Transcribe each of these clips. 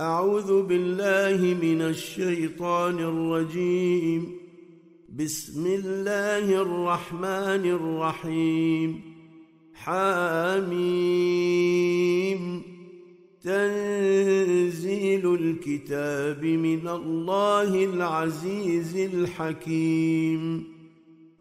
أعوذ بالله من الشيطان الرجيم. بسم الله الرحمن الرحيم. حاميم. تنزيل الكتاب من الله العزيز الحكيم.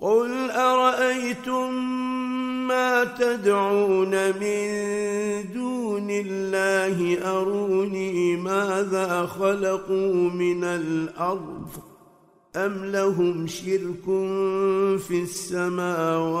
قل ارايتم ما تدعون من دون الله اروني ماذا خلقوا من الأرض ام لهم شرك في السماوات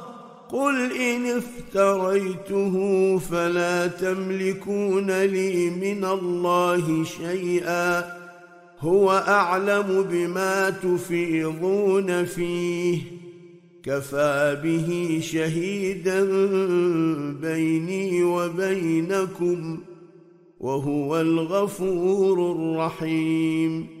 قل إن افتريته فلا تملكون لي من الله شيئا هو أعلم بما تفيضون فيه كفى به شهيدا بيني وبينكم وهو الغفور الرحيم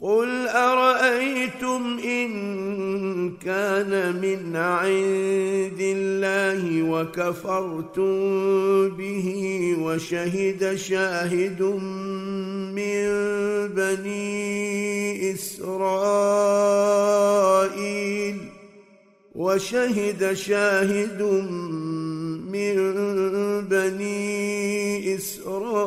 قل ارايتم ان كان من عند الله وكفرتم به وشهد شاهد من بني اسرائيل وشهد شاهد من بني إسرائيل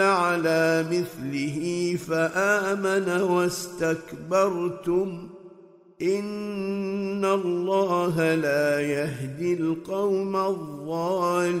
على مثله فآمن واستكبرتم. إن الله لا يهدي القوم الظالمين.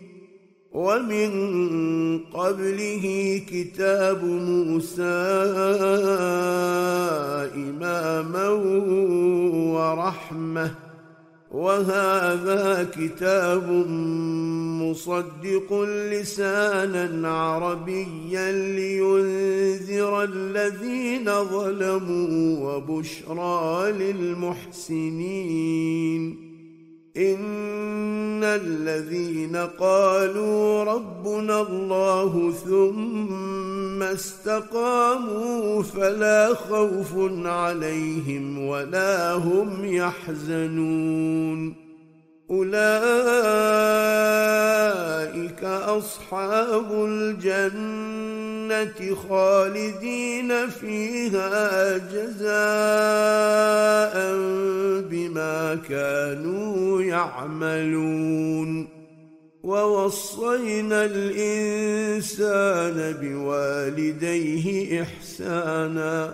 ومن قبله كتاب موسى إماما ورحمة. وهذا كتاب مصدق لسانا عربيا لينذر الذين ظلموا وبشرى للمحسنين. ان الذين قالوا ربنا الله ثم استقاموا فلا خوف عليهم ولا هم يحزنون أولئك أصحاب الجنة خالدين فيها جزاء بما كانوا يعملون. ووصينا الإنسان بوالديه إحسانا.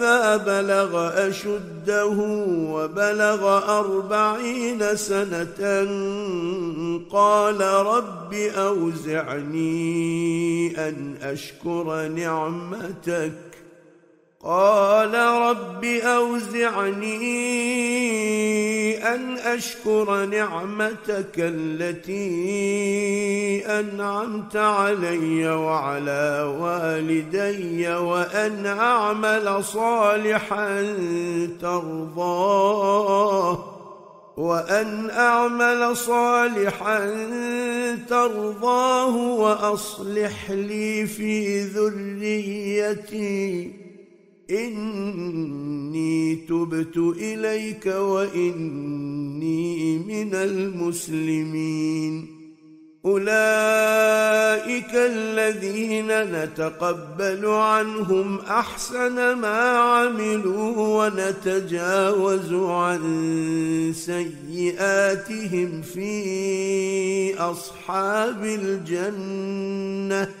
بلغ أشده وبلغ أربعين سنة قال رب أوزعني أن أشكر نعمتك قال رب أوزعني أن أشكر نعمتك التي أنعمت علي وعلى والدي وأن أعمل صالحا ترضاه وأن أعمل صالحا ترضاه وأصلح لي في ذريتي إني تبت إليك وإني من المسلمين. أولئك الذين نتقبل عنهم أحسن ما عملوا ونتجاوز عن سيئاتهم في أصحاب الجنة.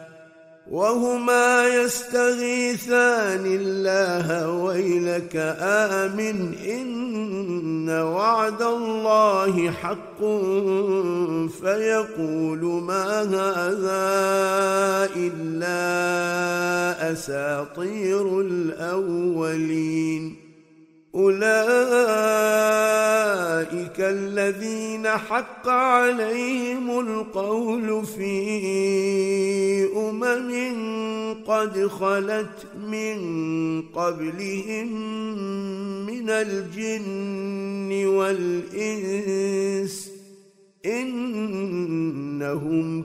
وهما يستغيثان الله ويلك آمن إن وعد الله حق فيقول ما هذا إلا أساطير الأولين أولئك الذين حق عليهم القول في أمم قد خلت من قبلهم من الجن والإنس إنهم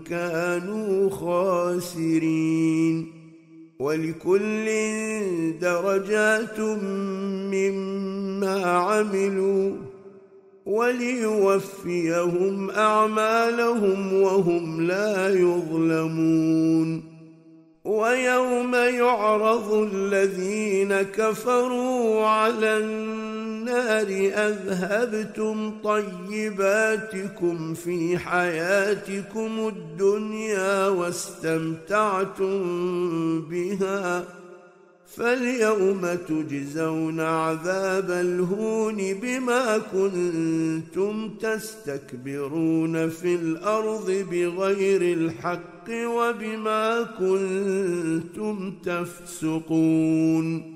كانوا خاسرين ولكل درجات مما عملوا وليوفيهم أعمالهم وهم لا يظلمون. ويوم يعرض الذين كفروا على النار أذهبتم طيباتكم في حياتكم الدنيا واستمتعتم بها فاليوم تجزون عذاب الهون بما كنتم تستكبرون في الأرض بغير الحق وبما كنتم تفسقون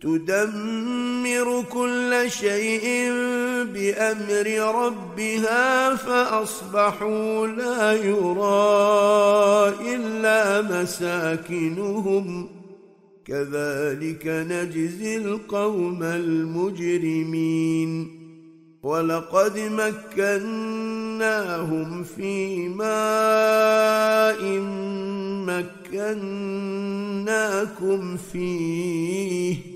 تدمر كل شيء بأمر ربها فأصبحوا لا يرى إلا مساكنهم. كذلك نجزي القوم المجرمين. ولقد مكناهم في ماء مكناكم فيه.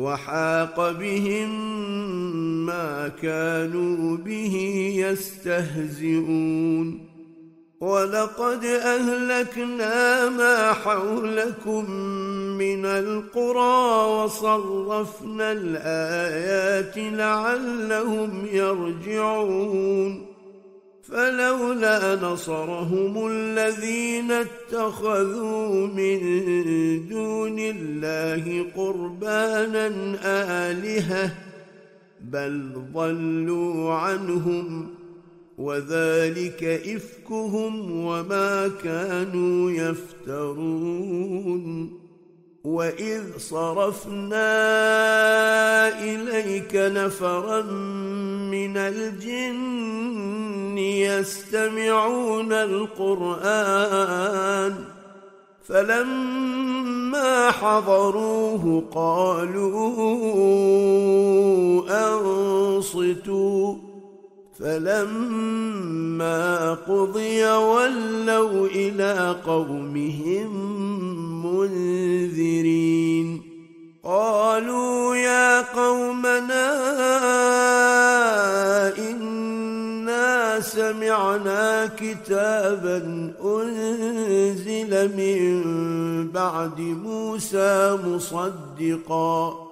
وحاق بهم ما كانوا به يستهزئون. ولقد أهلكنا ما حولكم من القرى وصرفنا الآيات لعلهم يرجعون. فلولا نصرهم الذين اتخذوا من دون الله قربانا آلهة بل ضلوا عنهم وذلك إفكهم وما كانوا يفترون واذ صرفنا اليك نفرا من الجن يستمعون القران فلما حضروه قالوا انصتوا فلما قضي ولوا إلى قومهم منذرين. قالوا يا قومنا إنا سمعنا كتابا أنزل من بعد موسى مصدقا.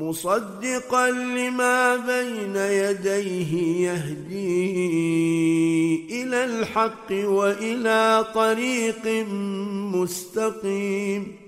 مصدقا لما بين يديه يهدي إلى الحق وإلى طريق مستقيم.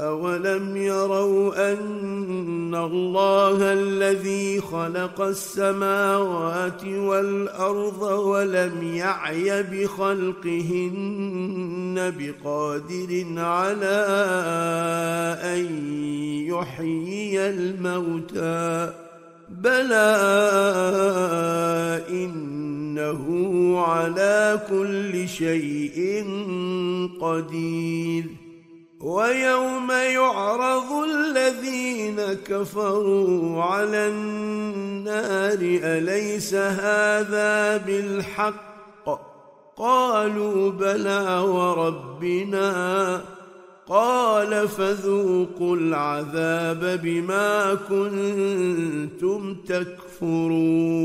أولم يروا أن الله الذي خلق السماوات والأرض ولم يعي بخلقهن بقادر على أن يحيي الموتى بلى إنه على كل شيء قدير ويوم يعرض الذين كفروا على النار أليس هذا بالحق؟ قالوا بلى وربنا. قال فذوقوا العذاب بما كنتم تكفرون.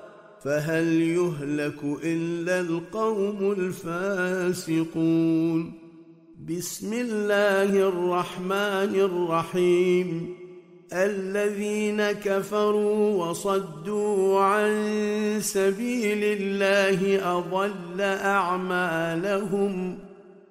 فهل يهلك إلا القوم الفاسقون؟ بسم الله الرحمن الرحيم. الذين كفروا وصدوا عن سبيل الله أضل أعمالهم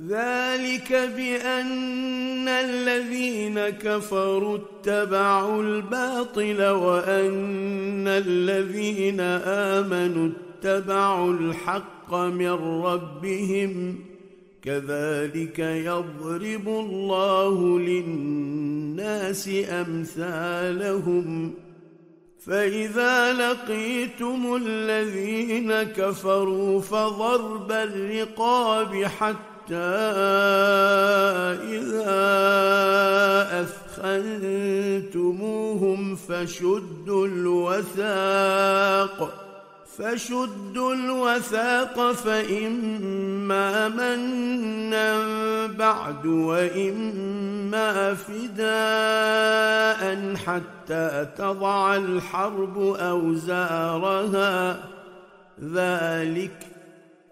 ذلك بأن الذين كفروا اتبعوا الباطل وأن الذين آمنوا اتبعوا الحق من ربهم كذلك يضرب الله للناس أمثالهم فإذا لقيتم الذين كفروا فضرب الرقاب حتى إذا أثخنتموهم فشدوا الوثاق فشدوا الوثاق فإما منا بعد وإما فداء حتى تضع الحرب أوزارها. ذلك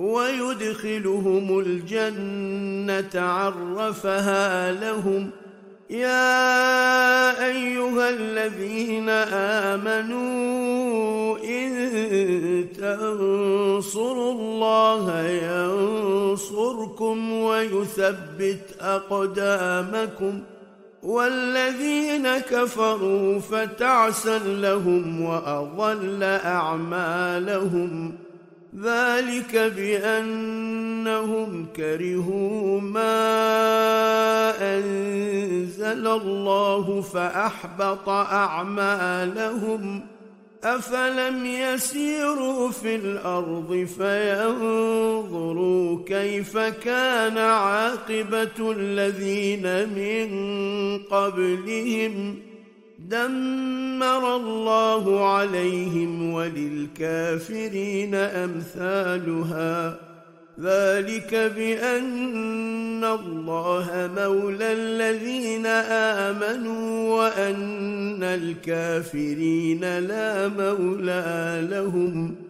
ويدخلهم الجنة عرفها لهم يا أيها الذين آمنوا إن تنصروا الله ينصركم ويثبت أقدامكم والذين كفروا فتعسا لهم وأضل أعمالهم ذلك بأنهم كرهوا ما أنزل الله فأحبط أعمالهم. أفلم يسيروا في الأرض فينظروا كيف كان عاقبة الذين من قبلهم. دمر الله عليهم وللكافرين أمثالها. ذلك بأن الله مولى الذين آمنوا وأن الكافرين لا مولى لهم.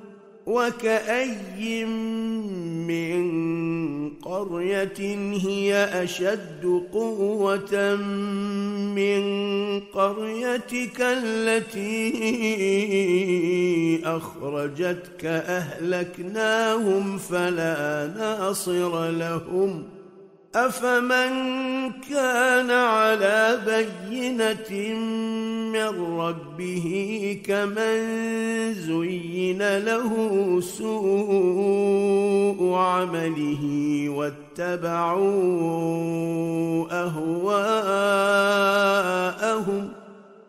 وكأي من قرية هي أشد قوة من قريتك التي أخرجتك أهلكناهم فلا ناصر لهم ۖ أفمن كان على بينة من ربه كمن زين له سوء عمله واتبعوا أهواءهم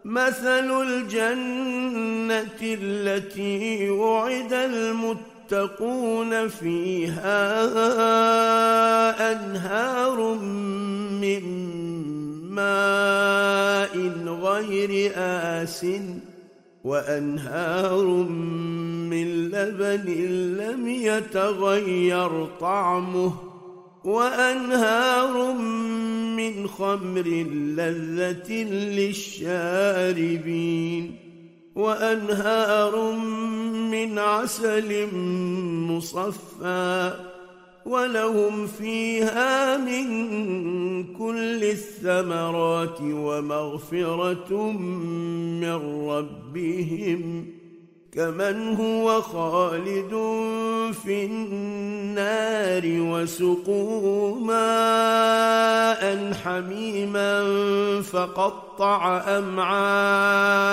مثل الجنة التي وعد المتقين المتقون فيها أنهار من ماء غير آسٍ وأنهار من لبن لم يتغير طعمه وأنهار من خمر لذة للشاربين وأنهار من عسل مصفى ولهم فيها من كل الثمرات ومغفرة من ربهم كمن هو خالد في النار وسقوا ماء حميما فقطع أمعاءهم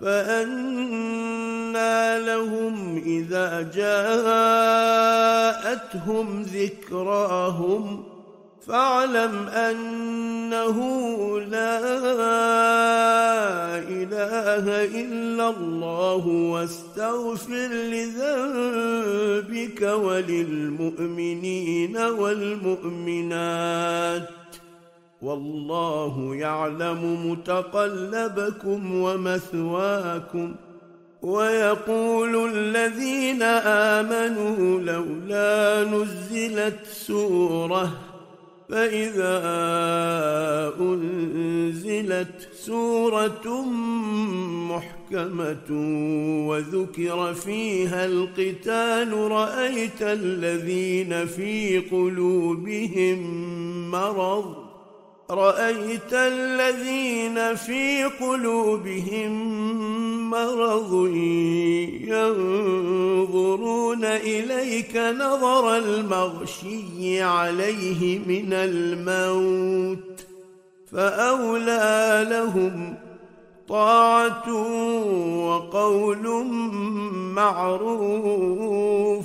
فأنى لهم إذا جاءتهم ذكراهم فاعلم أنه لا إله إلا الله واستغفر لذنبك وللمؤمنين والمؤمنات والله يعلم متقلبكم ومثواكم ويقول الذين آمنوا لولا نزلت سورة فإذا أنزلت سورة محكمة وذكر فيها القتال رأيت الذين في قلوبهم مرض رأيت الذين في قلوبهم مرض ينظرون إليك نظر المغشي عليه من الموت فأولى لهم طاعة وقول معروف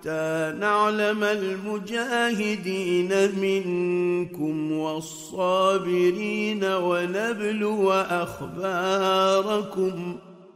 حتى نعلم المجاهدين منكم والصابرين ونبلو أخباركم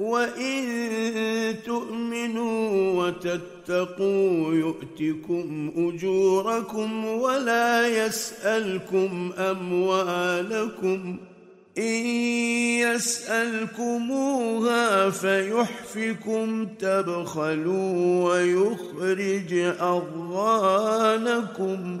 وان تؤمنوا وتتقوا يؤتكم اجوركم ولا يسالكم اموالكم ان يسالكموها فيحفكم تبخلوا ويخرج اضغانكم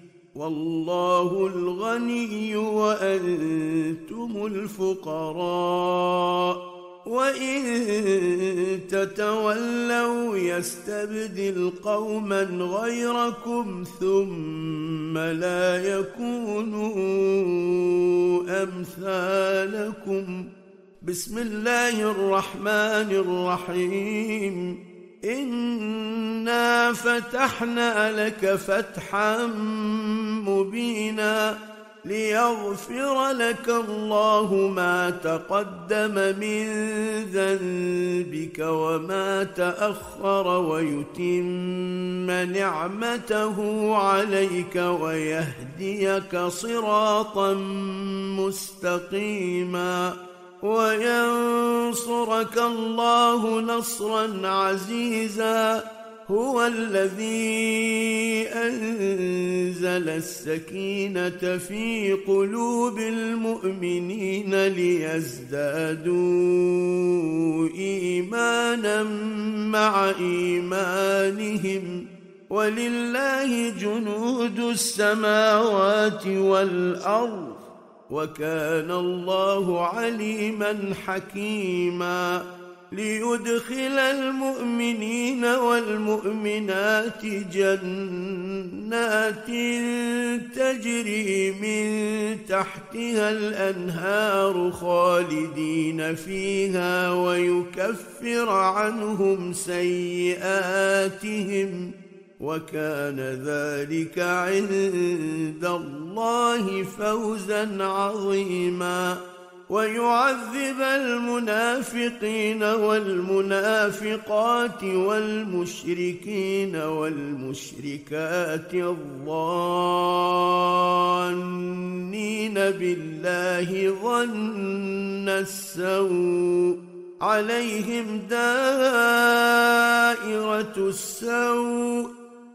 والله الغني وأنتم الفقراء. وإن تتولوا يستبدل قوما غيركم ثم لا يكونوا أمثالكم. بسم الله الرحمن الرحيم. انا فتحنا لك فتحا مبينا ليغفر لك الله ما تقدم من ذنبك وما تاخر ويتم نعمته عليك ويهديك صراطا مستقيما وينصرك الله نصرا عزيزا. هو الذي أنزل السكينة في قلوب المؤمنين ليزدادوا ايمانا مع إيمانهم. ولله جنود السماوات والأرض. وكان الله عليما حكيما ليدخل المؤمنين والمؤمنات جنات تجري من تحتها الأنهار خالدين فيها ويكفر عنهم سيئاتهم وكان ذلك عند الله فوزا عظيما. ويعذب المنافقين والمنافقات والمشركين والمشركات الظانين بالله ظن السوء. عليهم دائرة السوء.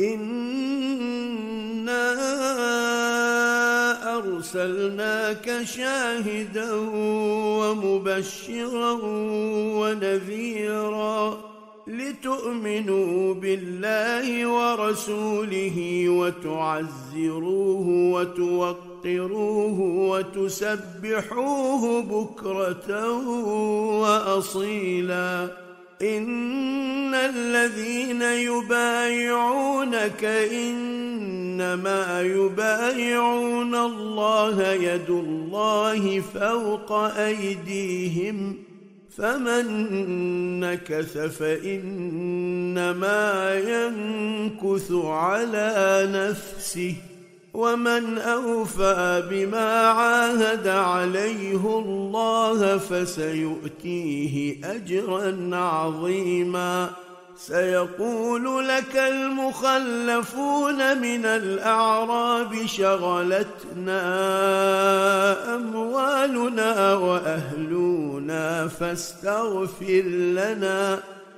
انا ارسلناك شاهدا ومبشرا ونذيرا لتؤمنوا بالله ورسوله وتعزروه وتوقروه وتسبحوه بكره واصيلا ان الذين يبايعونك انما يبايعون الله يد الله فوق ايديهم فمن نكث فانما ينكث على نفسه ومن أوفى بما عاهد عليه الله فسيؤتيه أجرا عظيما. سيقول لك المخلفون من الأعراب شغلتنا أموالنا وأهلنا فاستغفر لنا.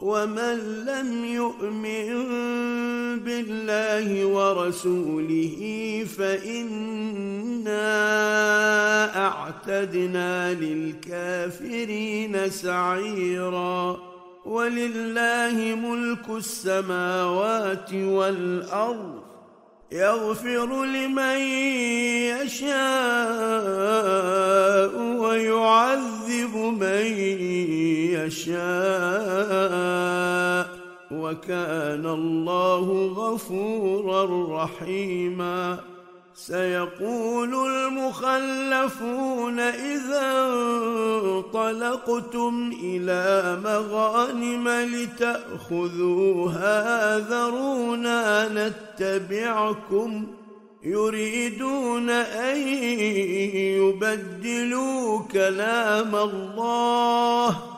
ومن لم يؤمن بالله ورسوله فإنا أعتدنا للكافرين سعيرا. ولله ملك السماوات والأرض يغفر لمن يشاء وكان الله غفورا رحيما. سيقول المخلفون إذا انطلقتم إلى مغانم لتاخذوها ذرونا نتبعكم. يريدون أن يبدلوا كلام الله.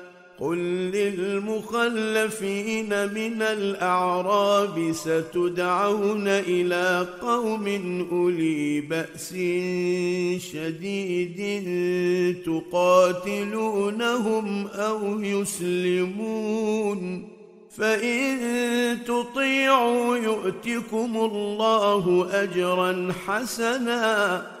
قل للمخلفين من الاعراب ستدعون إلى قوم اولي باس شديد تقاتلونهم أو يسلمون فان تطيعوا يؤتكم الله اجرا حسنا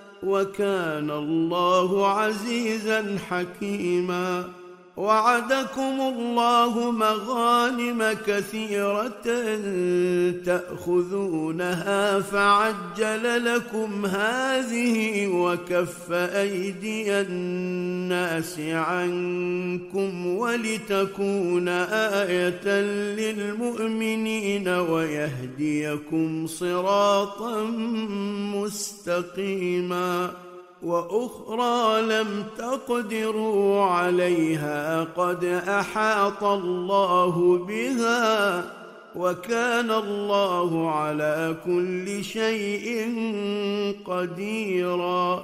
وكان الله عزيزا حكيما وعدكم الله مغانم كثيرة تأخذونها فعجل لكم هذه وكف أيدي الناس عنكم ولتكون آية للمؤمنين ويهديكم صراطا مستقيما وأخرى لم تقدروا عليها قد أحاط الله بها وكان الله على كل شيء قديرا.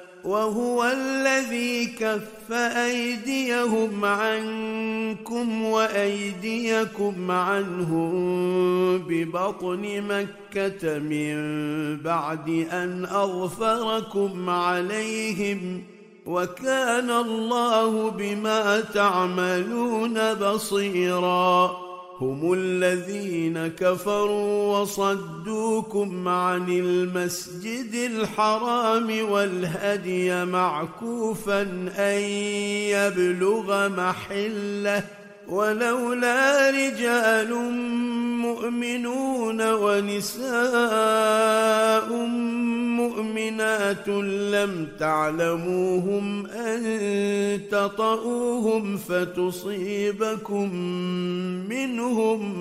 وهو الذي كف أيديهم عنكم وأيديكم عنهم ببطن مكة من بعد أن أظفركم عليهم وكان الله بما تعملون بصيرا هم الذين كفروا وصدوكم عن المسجد الحرام والهدي معكوفا أن يبلغ محلة ولولا رجال مؤمنون ونساء مؤمنات لم تعلموهم أن تطئوهم فتصيبكم منهم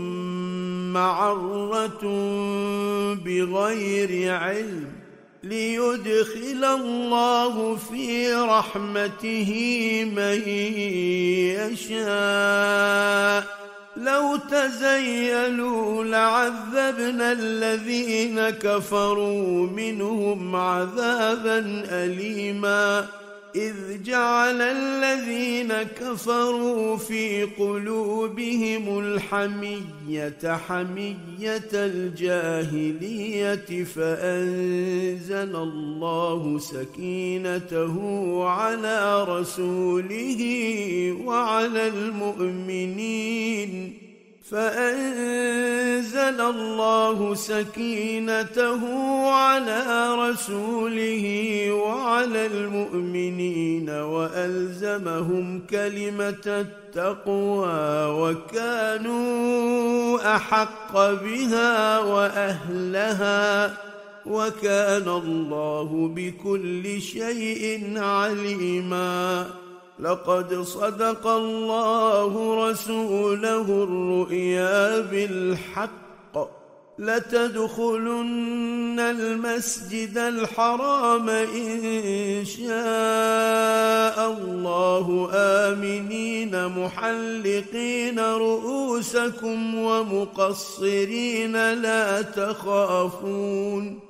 معرة بغير علم ليدخل الله في رحمته من يشاء. لو تزيلوا لعذبنا الذين كفروا منهم عذابا اليما. إذ جعل الذين كفروا في قلوبهم الحمية حمية الجاهلية فأنزل الله سكينته على رسوله وعلى المؤمنين فأنزل الله سكينته على رسوله وعلى المؤمنين وألزمهم كلمة التقوى وكانوا أحق بها وأهلها وكان الله بكل شيء عليما لقد صدق الله رسوله الرؤيا بالحق. لتدخلن المسجد الحرام إن شاء الله. آمنين محلقين رؤوسكم ومقصرين لا تخافون.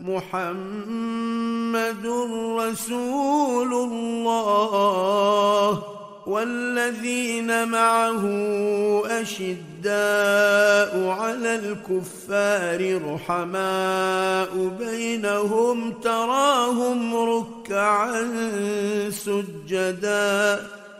محمد رسول الله والذين معه أشداء على الكفار رحماء بينهم تراهم ركعا سجدا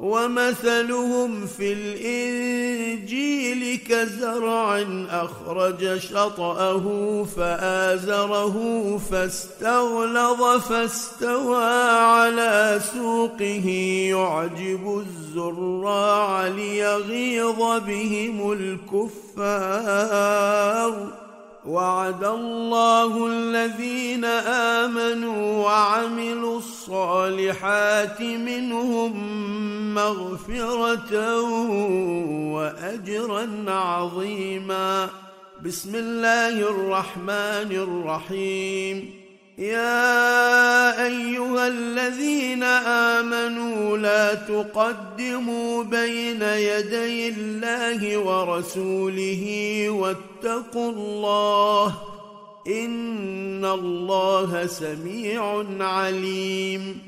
ومثلهم في الإنجيل كزرع أخرج شطأه فآزره فاستغلظ فاستوى على سوقه. يعجب الزراع ليغيظ بهم الكفار. وعد الله الذين آمنوا وعملوا الصالحات منهم مغفرة وأجرا عظيما. بسم الله الرحمن الرحيم. يا أيها الذين آمنوا لا تقدموا بين يدي الله ورسوله واتقوا الله إن الله سميع عليم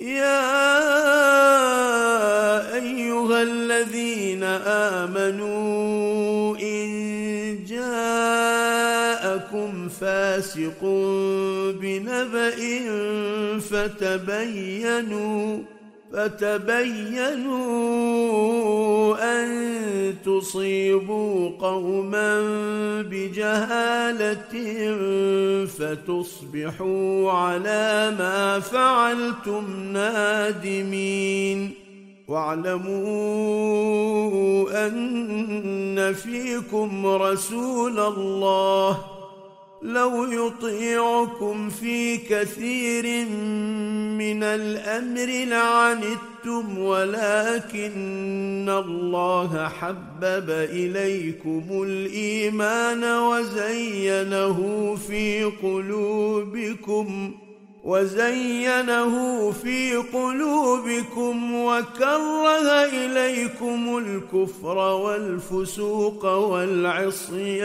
يا أيها الذين آمنوا إن جاءكم فاسق بنبأ فتبينوا فتبينوا أن تصيبوا قوما بجهالة فتصبحوا على ما فعلتم نادمين. واعلموا أن فيكم رسول الله. لو يطيعكم في كثير من الأمر لعنتم ولكن الله حبب إليكم الإيمان وزينه في قلوبكم وزينه في قلوبكم وكره إليكم الكفر والفسوق والعصيان.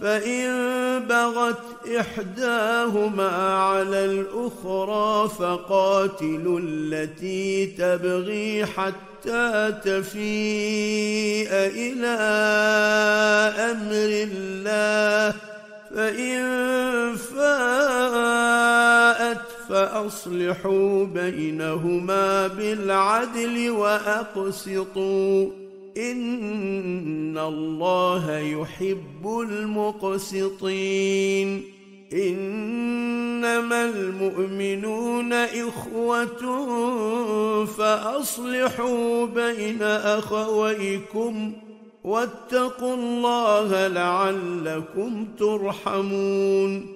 فإن بغت إحداهما على الأخرى فقاتلوا التي تبغي حتى تفيء إلى أمر الله. فإن فاءت فأصلحوا بينهما بالعدل وأقسطوا. ان الله يحب المقسطين انما المؤمنون اخوه فاصلحوا بين اخويكم واتقوا الله لعلكم ترحمون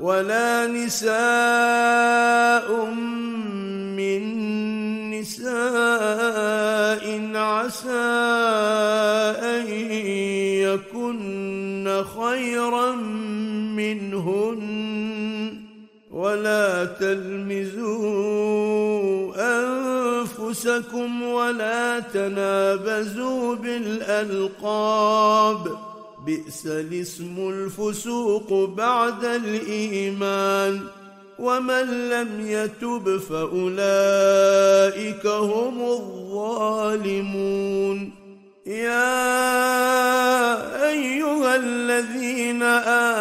ولا نساء من نساء عسى أن يكن خيرا منهن ولا تلمزوا أنفسكم ولا تنابزوا بالألقاب بئس الاسم الفسوق بعد الإيمان ومن لم يتب فأولئك هم الظالمون. يا أيها الذين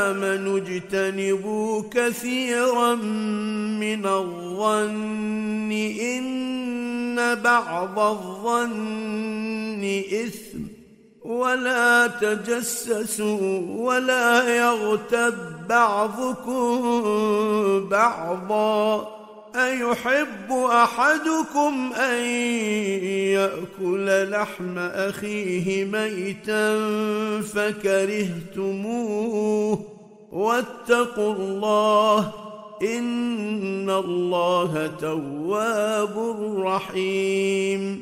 آمنوا اجتنبوا كثيرا من الظن إن بعض الظن إثم. ولا تجسسوا ولا يغتب بعضكم بعضا. أيحب أحدكم أن يأكل لحم أخيه ميتا فكرهتموه. واتقوا الله إن الله تواب رحيم.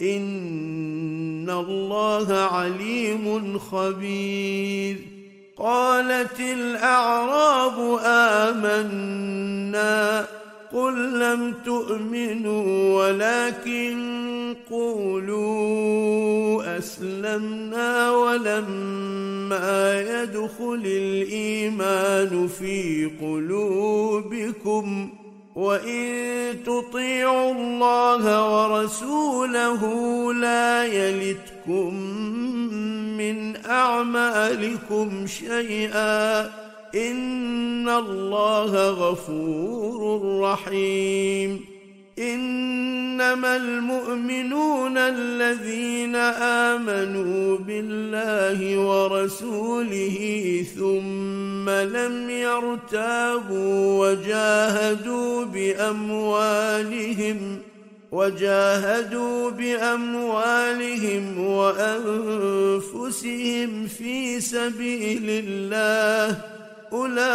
ان الله عليم خبير قالت الاعراب امنا قل لم تؤمنوا ولكن قولوا اسلمنا ولما يدخل الايمان في قلوبكم وان تطيعوا الله ورسوله لا يلتكم من اعمالكم شيئا ان الله غفور رحيم إنما المؤمنون الذين آمنوا بالله ورسوله ثم لم يرتابوا وجاهدوا بأموالهم وجاهدوا بأموالهم وأنفسهم في سبيل الله أولئك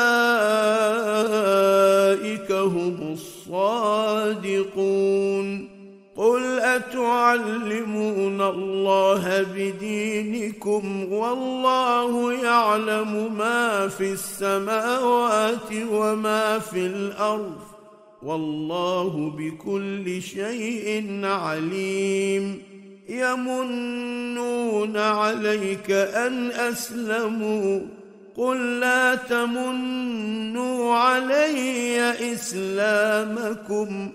هم الصادقون. قل أتعلمون الله بدينكم والله يعلم ما في السماوات وما في الأرض. والله بكل شيء عليم. يمنون عليك أن أسلموا. قل لا تمنوا علي إسلامكم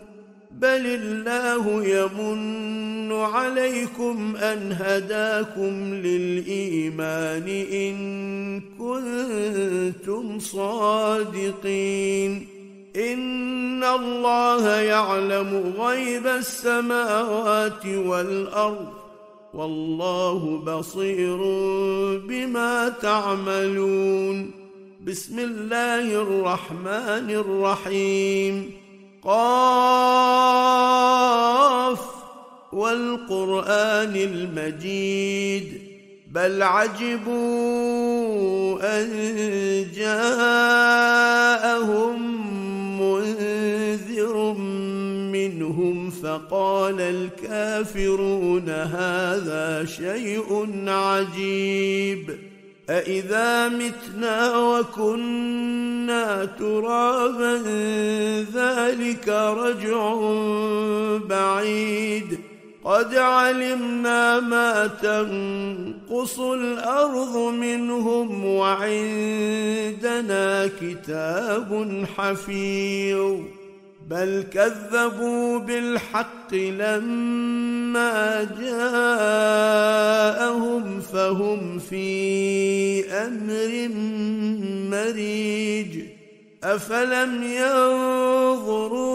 بل الله يمن عليكم أن هداكم للإيمان إن كنتم صادقين. إن الله يعلم غيب السماوات والأرض والله بصير بما تعملون. بسم الله الرحمن الرحيم. قاف والقرآن المجيد. بل عجبوا أن جاءهم منذر منهم فقال الكافرون هذا شيء عجيب. أإذا متنا وكنا ترابا ذلك رجع بعيد. قد علمنا ما تنقص الأرض منهم وعندنا كتاب حفيظ. بل كذبوا بالحق لما جاءهم فهم في أمر مريج أفلم ينظروا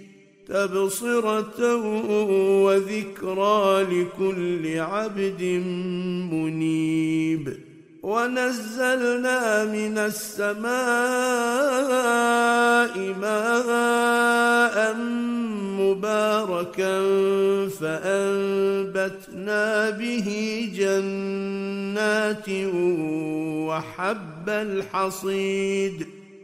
تبصره وذكرى لكل عبد منيب. ونزلنا من السماء ماء مباركا فأنبتنا به جنات وحب الحصيد.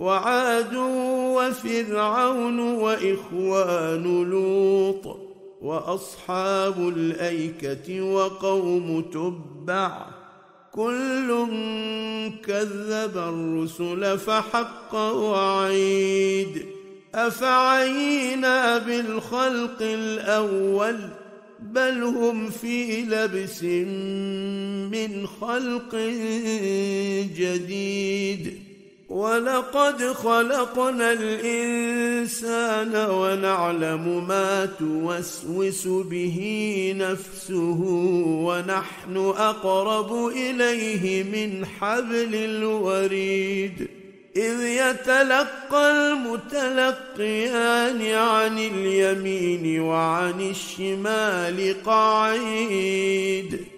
وعاد وفرعون وإخوان لوط وأصحاب الأيكة وقوم تبع. كل كذب الرسل فحق وعيد. أفعينا بالخلق الأول بل هم في لبس من خلق جديد. ولقد خلقنا الإنسان ونعلم ما توسوس به نفسه ونحن أقرب إليه من حبل الوريد. إذ يتلقى المتلقيان عن اليمين وعن الشمال قعيد.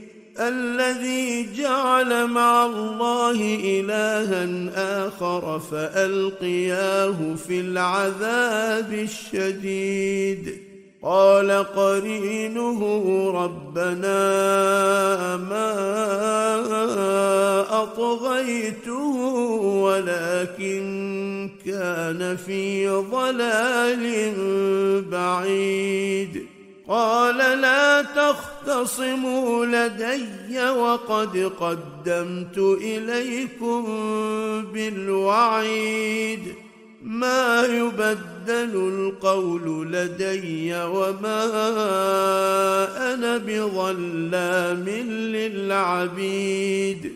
الذي جعل مع الله إلها آخر فألقياه في العذاب الشديد. قال قرينه ربنا ما أطغيته ولكن كان في ضلال بعيد. قال لا تختصموا لدي وقد قدمت إليكم بالوعيد. ما يبدل القول لدي وما أنا بظلام للعبيد.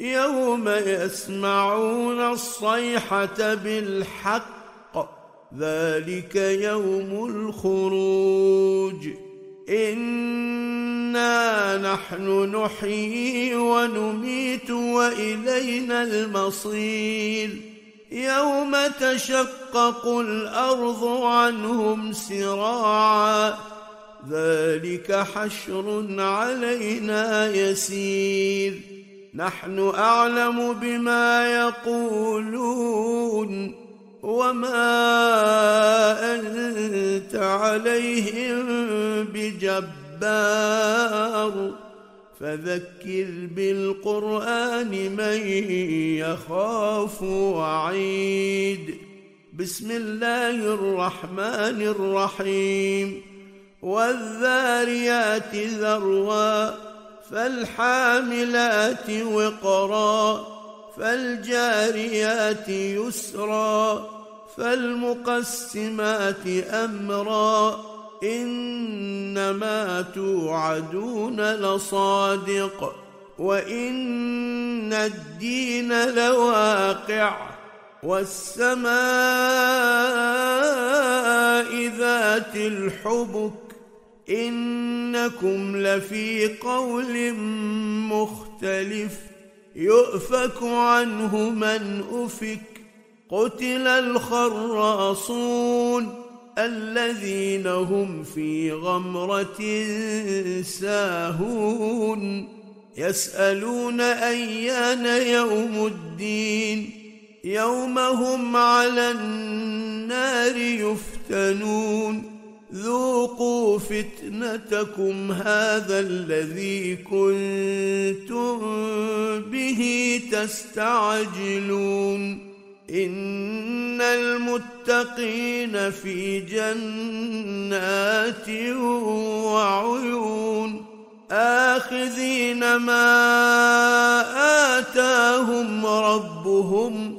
يوم يسمعون الصيحة بالحق ذلك يوم الخروج. إنا نحن نحيي ونميت وإلينا المصير. يوم تشقق الأرض عنهم سراعا ذلك حشر علينا يسير. نحن أعلم بما يقولون وما أنت عليهم بجبار. فذكر بالقرآن من يخاف وعيد. بسم الله الرحمن الرحيم. والذاريات ذروا فالحاملات وقرا فالجاريات يسرا فالمقسمات أمرا إنما توعدون لصادق وإن الدين لواقع والسماء ذات الحبك. إنكم لفي قول مختلف. يؤفك عنه من أفك. قتل الخراصون الذين هم في غمرة ساهون. يسألون أيان يوم الدين. يوم هم على النار يفتنون. ذوقوا فتنتكم هذا الذي كنتم به تستعجلون. إن المتقين في جنات وعيون. آخذين ما آتاهم ربهم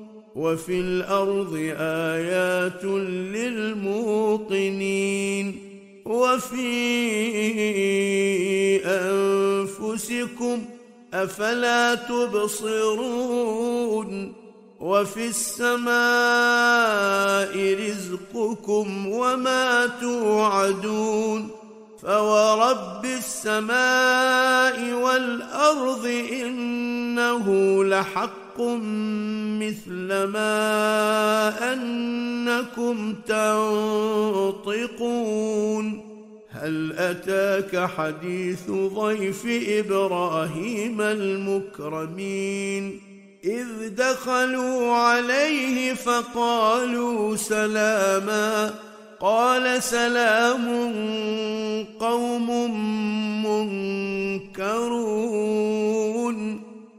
وفي الأرض آيات للموقنين وفي أنفسكم أفلا تبصرون وفي السماء رزقكم وما توعدون فورب السماء والأرض إنه لحق مثل ما أنكم تنطقون. هل أتاك حديث ضيف إبراهيم المكرمين؟ إذ دخلوا عليه فقالوا سلاما. قال سلام قوم منكرون.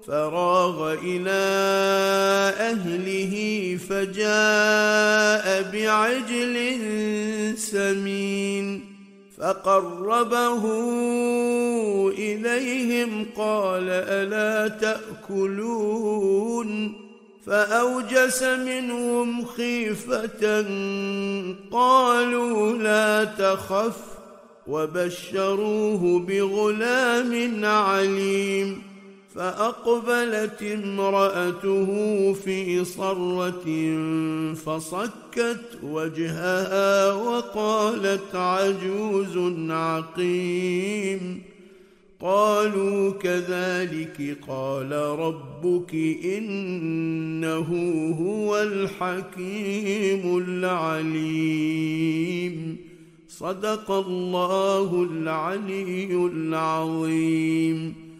فراغ إلى أهله فجاء بعجل سمين فقربه إليهم قال ألا تأكلون فأوجس منهم خيفة قالوا لا تخف وبشروه بغلام عليم فأقبلت امرأته في صرة فصكت وجهها وقالت عجوز عقيم. قالوا كذلك قال ربك إنه هو الحكيم العليم. صدق الله العلي العظيم.